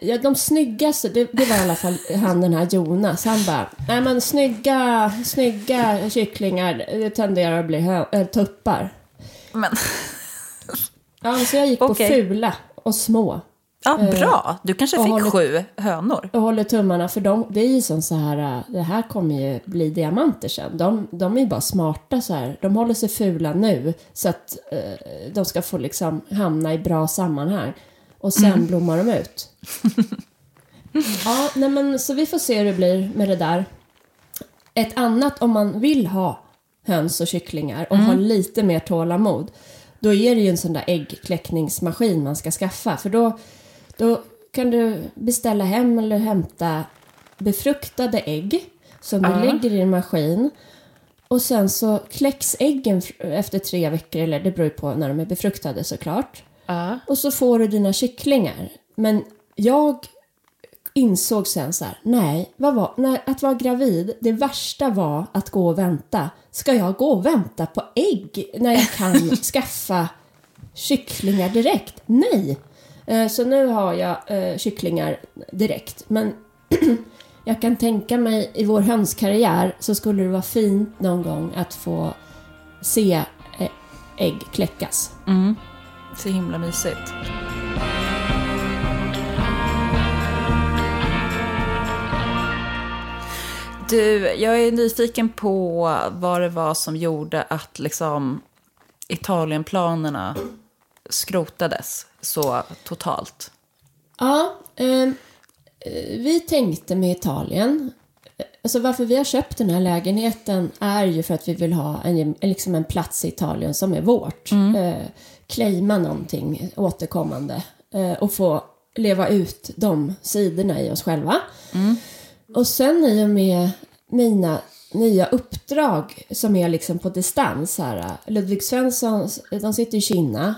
Ja, de snyggaste, det, det var i alla fall han den här Jonas. Han bara, nej men snygga, snygga kycklingar, det tenderar att bli äh, tuppar. Men, Ja, så jag gick på Okej. fula och små. Ja, bra. Du kanske fick håller- sju hönor. Och håller tummarna för dem, det är ju som så här, äh, det här kommer ju bli diamanter sen. De, de är ju bara smarta så här. De håller sig fula nu så att eh, de ska få liksom hamna i bra sammanhang. Och sen blommar de ut. ja, nej men så vi får se hur det blir med det där. Ett annat om man vill ha höns och kycklingar och ha lite mer tålamod. Då är det ju en sån där äggkläckningsmaskin man ska skaffa. För då, då kan du beställa hem eller hämta befruktade ägg som du Ja. lägger i en maskin. Och sen så kläcks äggen efter tre veckor, eller det beror på när de är befruktade såklart. Ja. Och så får du dina kycklingar. Men jag insåg sen så här, nej, var, nej, att vara gravid, det värsta var att gå och vänta. Ska jag gå och vänta på ägg när jag kan skaffa kycklingar direkt? Nej! Eh, så nu har jag eh, kycklingar direkt. Men jag kan tänka mig i vår hönskarriär så skulle det vara fint någon gång att få se eh, ägg kläckas. Mm. Så himla mysigt. Du, jag är nyfiken på vad det var som gjorde att liksom Italienplanerna skrotades så totalt. Ja, ehm, eh, vi tänkte med Italien. eh, Alltså varför vi har köpt den här lägenheten är ju för att vi vill ha en, liksom en plats i Italien som är vårt. Eh, claima någonting återkommande eh, och få leva ut de sidorna i oss själva. Och sen i och med mina nya uppdrag som är liksom på distans här. Ludvig Svenssons, de sitter i Kina.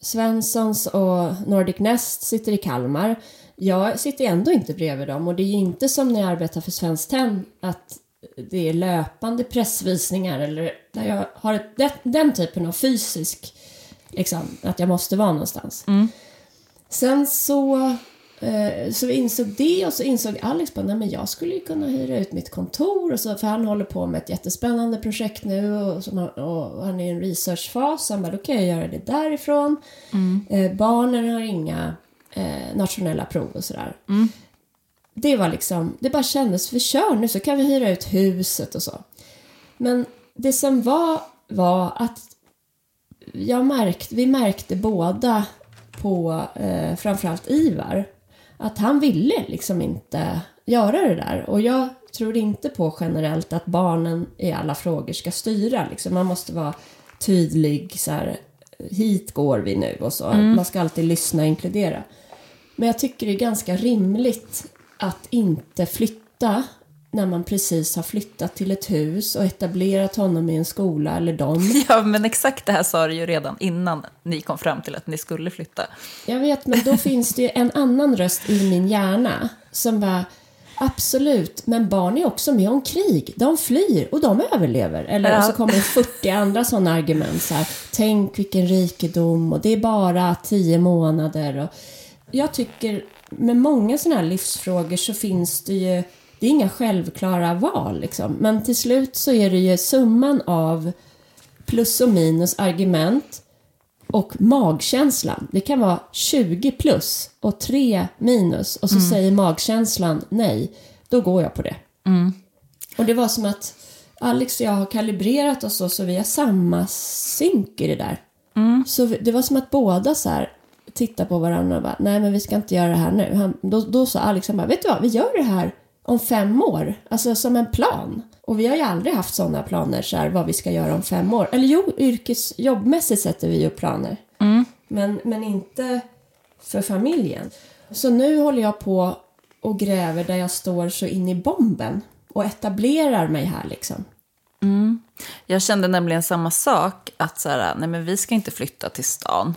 Svenssons och Nordic Nest sitter i Kalmar. Jag sitter ändå inte bredvid dem och det är ju inte som när jag arbetar för Svenskt Tenn att det är löpande pressvisningar eller där jag har ett, den typen av fysisk, liksom, att jag måste vara någonstans. Sen så Så vi insåg det och så insåg Alex bara, nej men jag skulle ju kunna hyra ut mitt kontor. Och så, för han håller på med ett jättespännande projekt nu och, som, han- och han är i en researchfas. Så han bara, då kan jag göra det därifrån. Eh, barnen har inga eh, nationella prov och sådär. Det var liksom, det bara kändes, vi kör nu så kan vi hyra ut huset och så. Men det som var, var att jag märkte, vi märkte båda på eh, framförallt Ivar att han ville liksom inte göra det där. Och jag tror inte på generellt att barnen i alla frågor ska styra. Liksom. Man måste vara tydlig, så här, hit går vi nu och så. Man ska alltid lyssna och inkludera. Men jag tycker det är ganska rimligt att inte flytta när man precis har flyttat till ett hus och etablerat honom i en skola eller dem. Ja, men exakt det här sa du ju redan innan ni kom fram till att ni skulle flytta. Jag vet, men då finns det ju en annan röst i min hjärna som var Absolut, men barn är också med om krig. De flyr och de överlever. Eller Ja. så kommer det 40 andra sådana argument. Så här, Tänk vilken rikedom och det är bara 10 månader. Och jag tycker med många sådana här livsfrågor så finns det ju, det är inga självklara val liksom. Men till slut så är det ju summan av plus och minus argument och magkänslan. Det kan vara 20 plus och 3 minus och så säger magkänslan nej. Då går jag på det. Och det var som att Alex och jag har kalibrerat oss så, så vi har samma synk i det där. Så vi- det var som att båda så här tittar på varandra och bara, nej men vi ska inte göra det här nu. Han, då, då sa Alex, han bara, vet du vad, vi gör det här om fem år. Alltså som en plan. Och vi har ju aldrig haft sådana planer, så här, vad vi ska göra om fem år. Eller jo, yrkesjobbmässigt sätter vi ju planer. Men, men inte för familjen. Så nu håller jag på och gräver där jag står så in i bomben och etablerar mig här liksom. Jag kände nämligen samma sak, att så här, nej men vi ska inte flytta till stan.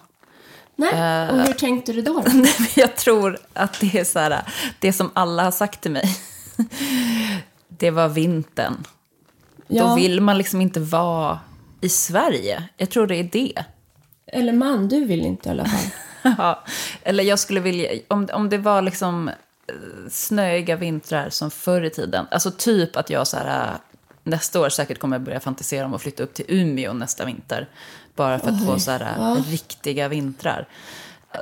Nej, och hur tänkte du då? då? Jag tror att det är så här, det som alla har sagt till mig. Det var vintern. Då Ja, vill man liksom inte vara i Sverige. Jag tror det är det. eller man, du vill inte i alla fall. Ja, eller jag skulle vilja, om, om det var liksom eh, snöiga vintrar som förr i tiden. Alltså typ att jag så här, eh, nästa år säkert kommer börja fantisera om att flytta upp till Umeå nästa vinter. Bara för att få så här, eh, riktiga vintrar.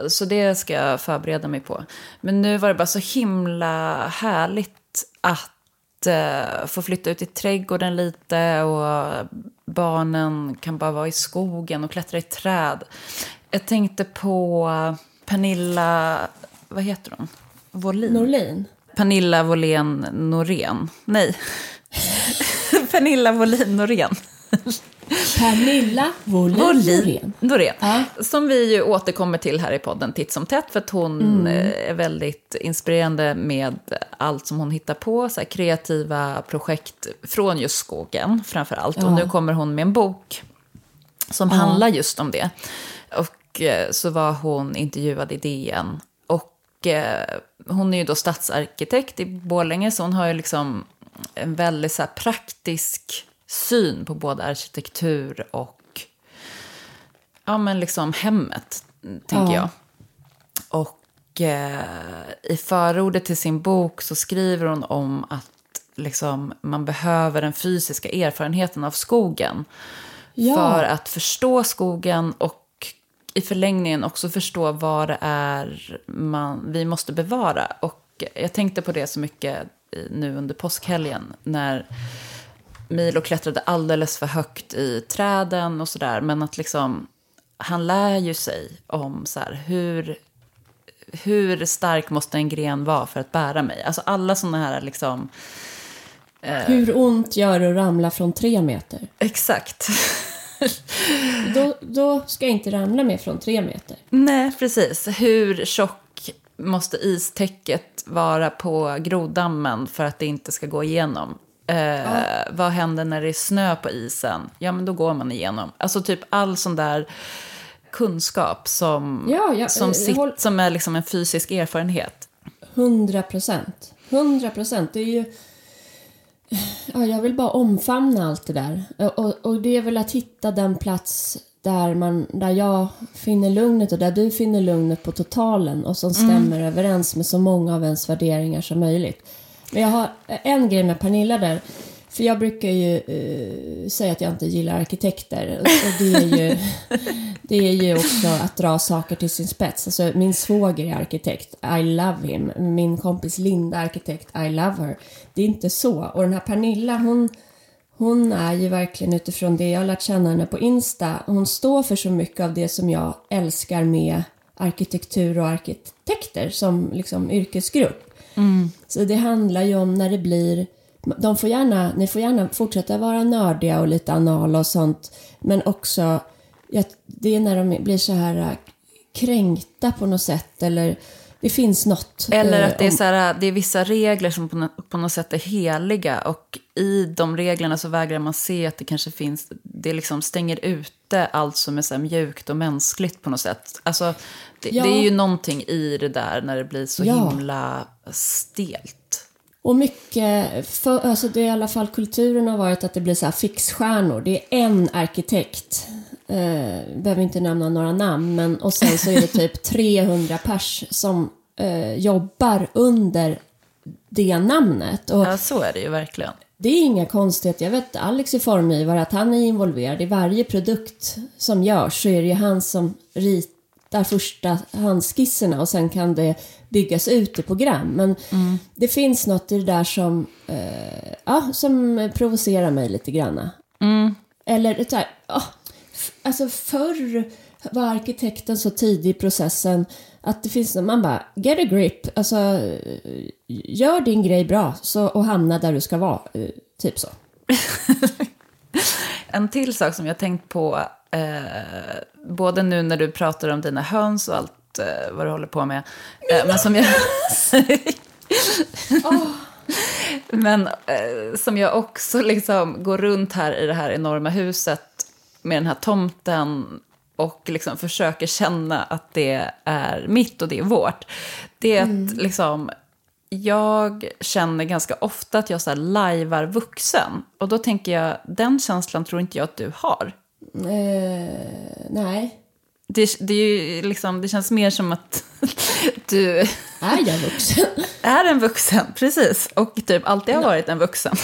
Så det ska jag förbereda mig på. Men nu var det bara så himla härligt att eh, få flytta ut i trädgården lite och barnen kan bara vara i skogen och klättra i träd. Jag tänkte på Pernilla, vad heter hon? Wåhlin? Norlin? Pernilla Wåhlén Norén. Nej. Pernilla Wåhlin Norén. Pernilla Wåhlin Norén. Ja. Som vi ju återkommer till här i podden titt som tätt. För att hon Mm. eh, är väldigt inspirerande med allt som hon hittar på. Så kreativa projekt från just skogen framför allt. Och Ja. nu kommer hon med en bok som handlar just om det. Och eh, så var hon intervjuad i DN. Och eh, hon är ju då stadsarkitekt i Borlänge. Så hon har ju liksom en väldigt så praktisk syn på både arkitektur och ja, men liksom hemmet, tänker Ja. jag. Och eh, i förordet till sin bok så skriver hon om att liksom, man behöver den fysiska erfarenheten av skogen. Ja. För att förstå skogen och i förlängningen också förstå vad det är man, vi måste bevara. Och jag tänkte på det så mycket nu under påskhelgen när Milo klättrade alldeles för högt i träden och sådär. Men att liksom, han lär ju sig om så här, hur, hur stark måste en gren vara för att bära mig. Alltså alla sådana här liksom, Hur ont gör det att ramla från tre meter? exakt. Då, då ska jag inte ramla mer från tre meter. Nej, precis. Hur tjock måste istäcket vara på groddammen för att det inte ska gå igenom? Eh, Vad händer när det är snö på isen? Ja, men då går man igenom. Alltså typ all sån där kunskap som, Ja, jag- som, jag sitt, håll- som är liksom en fysisk erfarenhet. Hundra procent. Hundra procent. Det är ju... Ja, jag vill bara omfamna allt det där. Och, och det är väl att hitta den plats där, man, där jag finner lugnet och där du finner lugnet på totalen och som stämmer Mm. överens med så många av ens värderingar som möjligt. Men jag har en grej med Pernilla där. För jag brukar ju eh, säga att jag inte gillar arkitekter. Och, och det, är ju, det är ju också att dra saker till sin spets. Alltså, min svåger är arkitekt. I love him. Min kompis Linda är arkitekt. I love her. Det är inte så. Och den här Pernilla, hon, hon är ju verkligen utifrån det jag har lärt känna henne på Insta. Hon står för så mycket av det som jag älskar med arkitektur och arkitekter som liksom yrkesgrupp. Så det handlar ju om när det blir... De får gärna, ni får gärna fortsätta vara nördiga och lite anala och sånt. Men också, ja, det är när de blir så här äh, kränkta på något sätt. Eller det finns något. Eller eh, att det är, så här, det är vissa regler som på, på något sätt är heliga och i de reglerna så vägrar man se att det kanske finns, det liksom stänger ute allt som är så mjukt och mänskligt på något sätt. Alltså, det, Ja. det är ju någonting i det där när det blir så Ja. himla stelt. Och mycket, för, alltså det är i alla fall kulturen har varit att det blir så här fixstjärnor. Det är en arkitekt, eh, behöver inte nämna några namn, men och sen så är det typ 300 pers som eh, jobbar under det namnet. Och Ja, så är det ju verkligen. det är inga konstigheter. Jag vet Alex är formgivare, att han är involverad i varje produkt som görs så är det ju han som ritar första handskisserna och sen kan det byggas ut i program. Men det finns något i det där som, eh, ja, som provocerar mig lite grann. Eller så här, f- alltså förr var arkitekten så tidig i processen att det finns, man bara, get a grip, alltså gör din grej bra så, och hamna där du ska vara, eh, typ så. En till sak som jag tänkt på, eh, både nu när du pratar om dina höns och allt eh, vad du håller på med, eh, men som jag... Men eh, som jag också liksom går runt här i det här enorma huset med den här tomten och liksom försöker känna att det är mitt och det är vårt. Det är att liksom, jag känner ganska ofta att jag så här lajvar vuxen. Och då tänker jag, den känslan tror inte jag att du har. Eh, nej, Det, det, är liksom, det känns mer som att du är jag vuxen? är en vuxen, precis. Och typ alltid har varit en vuxen.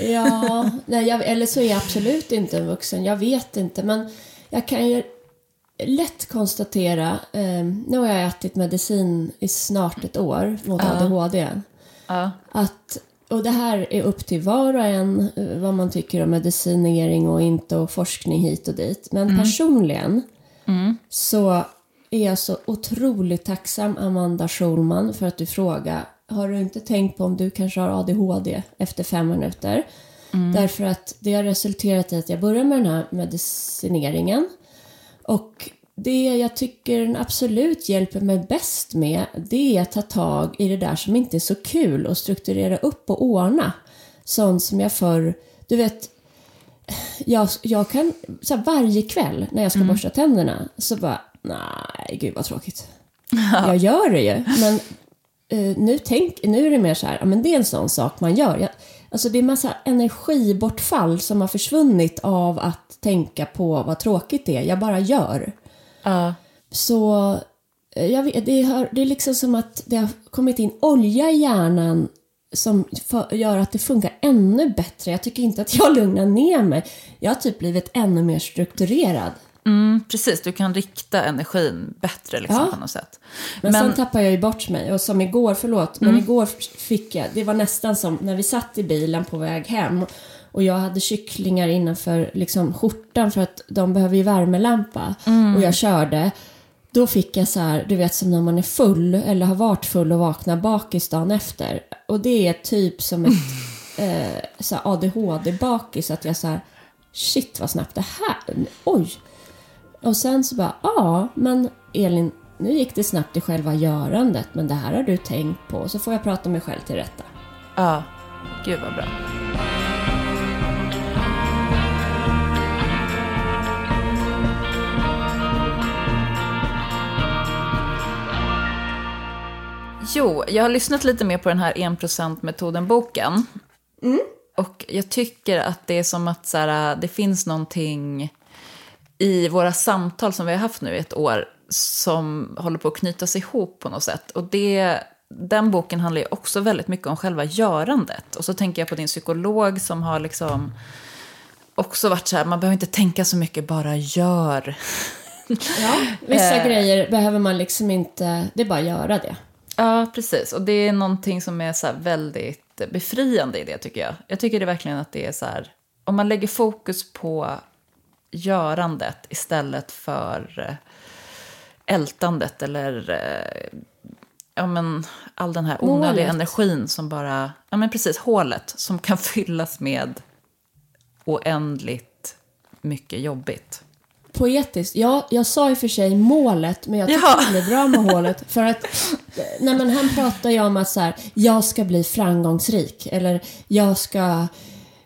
ja, nej, jag, eller så är jag absolut inte en vuxen, jag vet inte. Men jag kan ju lätt konstatera, eh, nu har jag ätit medicin i snart ett år mot ADHD. Ja. Att, och det här är upp till var och en eh, vad man tycker om medicinering och inte och forskning hit och dit. Men personligen så är jag så otroligt tacksam Amanda Schulman för att du frågar har du inte tänkt på om du kanske har ADHD efter fem minuter? Därför att det har resulterat i att jag börjar med den här medicineringen och det jag tycker den absolut hjälper mig bäst med, det är att ta tag i det där som inte är så kul och strukturera upp och ordna. Sånt som jag förr, du vet, jag, jag kan, så här, varje kväll när jag ska borsta tänderna så bara, nej gud vad tråkigt. Jag gör det ju, men eh, nu, tänk, nu är det mer så här, ja, men det är en sån sak man gör. Jag, alltså det är massa energibortfall som har försvunnit av att tänka på vad tråkigt det är. Jag bara gör. Ja. Så eh, vet, det, har, det är liksom som att det har kommit in olja i hjärnan som för, gör att det funkar ännu bättre. Jag tycker inte att jag lugnar ner mig. Jag har typ blivit ännu mer strukturerad. Mm, precis, du kan rikta energin bättre liksom, Ja. på något sätt. Men, Men, sen tappar jag ju bort mig. Och som igår, förlåt, men igår fick jag, det var nästan som när vi satt i bilen på väg hem och jag hade kycklingar innanför liksom, skjortan för att de behöver ju värmelampa. Och jag körde. Då fick jag så här, du vet som när man är full eller har varit full och vaknar bakis dagen efter. Och det är typ som ett eh, ADHD-bakis. Att jag så här, shit vad snabbt det här, oj. Och sen så bara, ja, men Elin, nu gick det snabbt i själva görandet, men det här har du tänkt på. Så får jag prata mig själv till rätta. ja, gud vad bra. Jo, jag har lyssnat lite mer på den här 1%-metoden-boken. Och jag tycker att det är som att så här, det finns någonting i våra samtal som vi har haft nu i ett år som håller på att knytas ihop på något sätt. Och det, den boken handlar ju också väldigt mycket om själva görandet. Och så tänker jag på din psykolog som har liksom också varit så här, man behöver inte tänka så mycket, bara gör. Ja, vissa eh, grejer behöver man liksom inte, det är bara att göra det. Ja, precis. Och det är någonting som är så väldigt befriande i det tycker jag. Jag tycker det verkligen att det är så här, om man lägger fokus på görandet istället för eh, ältandet eller eh, ja, men, all den här onödiga hålet. energin som bara, ja men precis, hålet som kan fyllas med oändligt mycket jobbigt. Poetiskt. Ja, jag sa i och för sig målet, men jag tycker ja. det är bra med hålet. För att, nej men han pratar ju om att så här, jag ska bli framgångsrik. Eller jag ska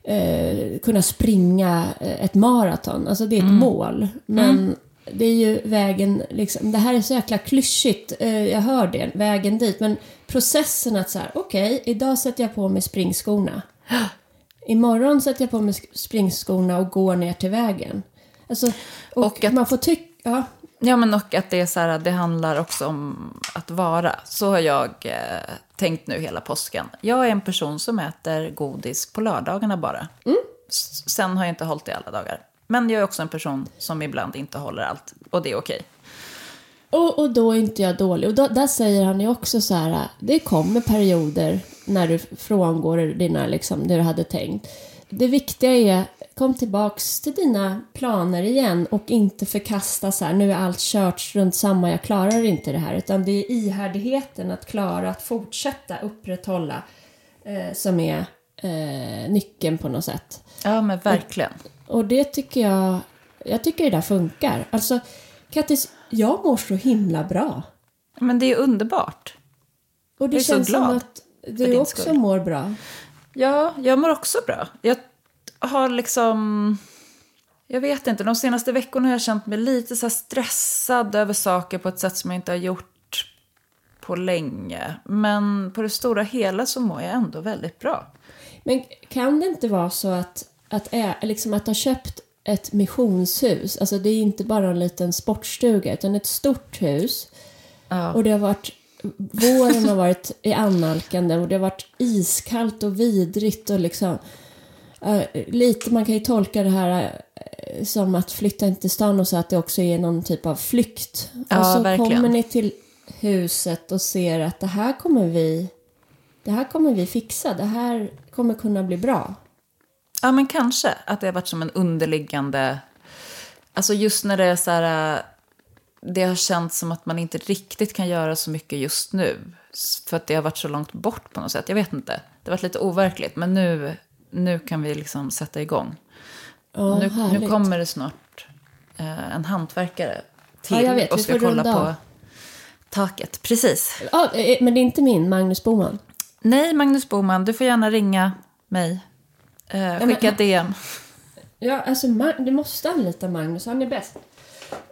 eh, kunna springa eh, ett maraton. Alltså det är ett mm. mål. Men mm. det är ju vägen, liksom, det här är så jäkla klyschigt. Eh, jag hör det, vägen dit. Men processen att så här, okej, okay, idag sätter jag på mig springskorna. Imorgon sätter jag på mig springskorna och går ner till vägen. Alltså, och, och att, man får tycka... Ja. ja, men och att det är så här, det handlar också om att vara. Så har jag eh, tänkt nu hela påsken. Jag är en person som äter godis på lördagarna bara. Mm. Sen har jag inte hållit det alla dagar. Men jag är också en person som ibland inte håller allt. Och det är okej. Och, och då är inte jag dålig. Och då, där säger han ju också så här, det kommer perioder när du frångår dina, liksom, det du hade tänkt. Det viktiga är, kom tillbaks till dina planer igen och inte förkasta så här, nu är allt kört runt samma, jag klarar inte det här. Utan det är ihärdigheten att klara, att fortsätta upprätthålla eh, som är eh, nyckeln på något sätt. Ja, men verkligen. Och, och, det tycker jag, jag tycker det där funkar. Alltså, Kattis, jag mår så himla bra. Men det är underbart. Och det jag är känns så glad som att du också skull. mår bra. Ja, jag mår också bra. Jag har liksom... Jag vet inte, de senaste veckorna har jag känt mig lite så stressad över saker på ett sätt som jag inte har gjort på länge. Men på det stora hela så mår jag ändå väldigt bra. Men kan det inte vara så att, att, ä, liksom att ha köpt ett missionshus, alltså det är inte bara en liten sportstuga utan ett stort hus. Ja. Och det har varit våren har varit i annalkande och det har varit iskallt och vidrigt och liksom lite, man kan ju tolka det här uh, som att flytta inte till stan och så att det också är någon typ av flykt. Ja, och så verkligen. kommer ni till huset och ser att det här kommer vi det här kommer vi fixa, det här kommer kunna bli bra. Ja, men kanske att det har varit som en underliggande... Alltså just när det är så här det har känts som att man inte riktigt kan göra så mycket just nu. För att det har varit så långt bort på något sätt. Jag vet inte. Det har varit lite overkligt. Men nu, nu kan vi liksom sätta igång. Oh, nu, nu kommer det snart eh, en hantverkare till ja, vet, och ska kolla på taket. Precis. Ja, men det är inte min, Magnus Boman? Nej, Magnus Boman. Du får gärna ringa mig. Eh, skicka ett DM. Ja, alltså du måste anlita Magnus. Han är bäst.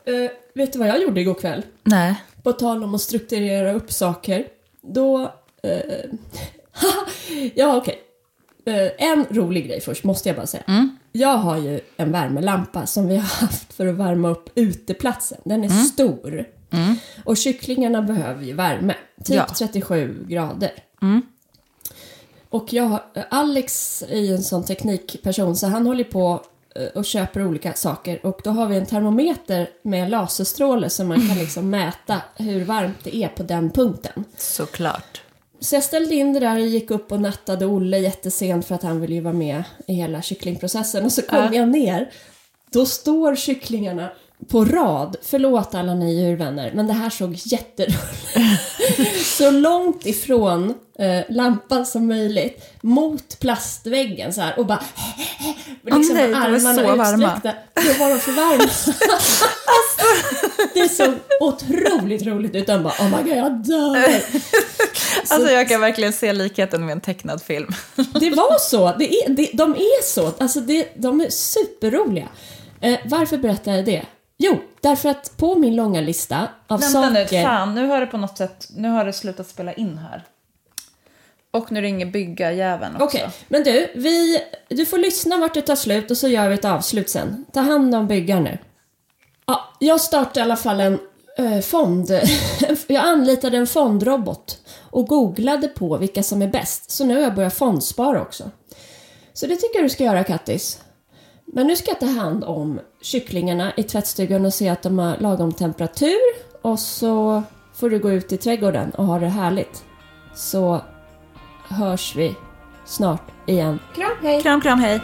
Uh, vet du vad jag gjorde igår kväll? Nej. På tal om att strukturera upp saker. Då... Uh, ja, okej. Okay. Uh, en rolig grej först, måste jag bara säga. Mm. Jag har ju en värmelampa som vi har haft för att värma upp uteplatsen. Den är mm. stor. Mm. Och kycklingarna behöver ju värme. Typ ja. 37 grader. Mm. Och jag, Alex är ju en sån teknikperson så han håller på Eh, och köper olika saker och då har vi en termometer med laserstråle så man kan liksom mäta hur varmt det är på den punkten. Såklart. Så jag ställde in det där och gick upp och nattade Olle jättesent för att han ville ju vara med i hela kycklingprocessen och så kom äh. jag ner. Då står kycklingarna på rad. Förlåt alla ni djurvänner, men det här såg jätteroligt Så långt ifrån eh, lampan som möjligt mot plastväggen så här och bara liksom nej, armarna så utsträckta. Då var de för varma. det såg otroligt roligt ut. De bara oh my god jag dör. alltså jag kan verkligen se likheten med en tecknad film. det var så. Det är, det, de är så. Alltså det, de är superroliga. Eh, varför berättar jag det? Jo, därför att på min långa lista av Vänta saker... Vänta nu, fan, nu har det på något sätt, nu har det slutat spela in här. Och nu ringer bygga-jäveln också. Okej, okay. men du, vi, du får lyssna vart det tar slut och så gör vi ett avslut sen. Ta hand om byggaren nu. Ja, jag startade i alla fall en eh, fond. jag anlitade en fondrobot och googlade på vilka som är bäst. Så nu har jag börjat fondspara också. Så det tycker jag du ska göra Kattis. Men nu ska jag ta hand om kycklingarna i tvättstugan och se att de har lagom temperatur. Och så får du gå ut i trädgården och ha det härligt. Så hörs vi snart igen. Kram, hej! Kram, kram, hej!